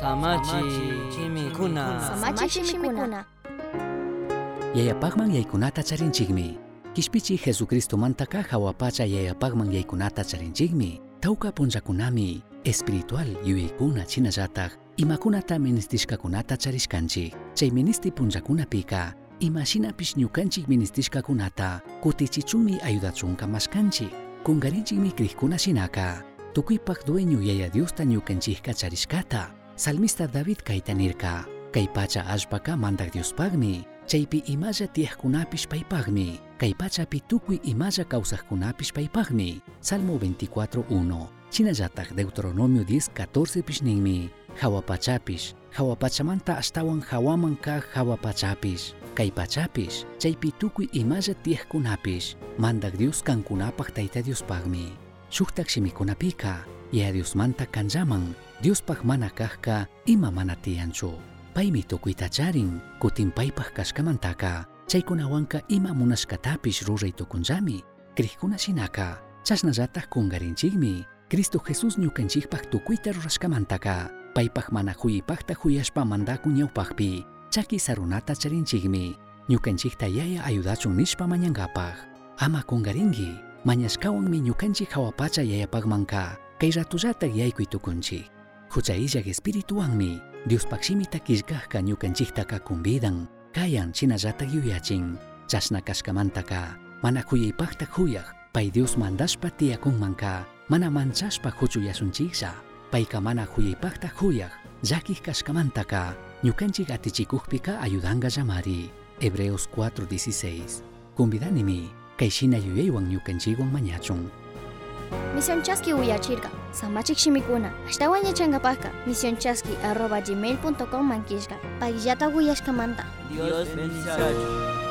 Samachi chimikuna. Samachi shimikuna. Yayapakman yaykunata charinchikmi. Kishpichi Jesucristo mantaka hawapacha yayapakman yaykunata charinchikmi. Tawka punllakunami espiritual yuyaykuna chinallatak imakunata ministishkakunata charishkanchik. Chay ministi punllakunapika imashinapish ñukanchik ministishkakunata kutichichunmi ayudachunka mashkanchik. Kungarinchikmi krikuna shinaka. Tukuypak dueño yaya Diosta ñukanchikka charishkata. Salmista David Kaitanirka, Kaipacha kaytanirka kaypacha allpaqa mantakdiuspaqmi chaypi imalla tiyajkunapish paypaqmi kaypachapi tukuy imalla kawsajkunapish paypaqmi salmo 24.1 chinallataj deuteronomio 10.14pish ninmi hawapachapish hawapachamanta ashtawan hawaman kaq hawapachapish kaypachapish chaypi tukuy imalla tiyajkunapish mandak dios kankunapaj tayta diuspaqmi shujtak shimikunapiqa yaya diosmanta kanllaman Diospaq mana kaqka ima mana tiyanchu. Paymi tukuyta charin, kutin paypaq kashkamantaka, chaykunawanka ima munashkatapish ruray tukunllami. Krikuna shinaka, chashnallataq kungarinchikmi, Cristo Jesus ñukanchikpaq tukuyta rurashkamantaka, paypaq mana huyipaqta huyashpa mandaku ñawpaqpi, chaki sarunata charinchikmi, ñukanchikta yaya ayudachun nishpa mañankapaq. Ama kungarinki, mañashkawanmi ñukanchik hawapacha yayapaqmanka, kay ratullatak yaykuy tukunchik. Huchayillak espirituwanmi, Diospaq shimita killkaqka ñukanchiktaka kumbidan, kayan chinallatak yuyachin, chashna kashkamantaka, mana huyaypaqta huyaq, pay Dios mandashpa tiyakunmanka, mana manchashpa huchuyasunchiksa, payka mana huyaypaqta huyaq, llakik kashkamantaka, ñukanchik atichikuqpika ayudanqa llamari. Hebreos 4:16. Kumbidanimi, kay shina yuyaywan ñukanchikwan mañachun. Misión Chasqui uyachirka. Samachik shimikuna. Ashtawan yachangapaka. Misión Chasqui arroba gmail.com manquishka. Pagillata uyashkamanta. Dios bendiga.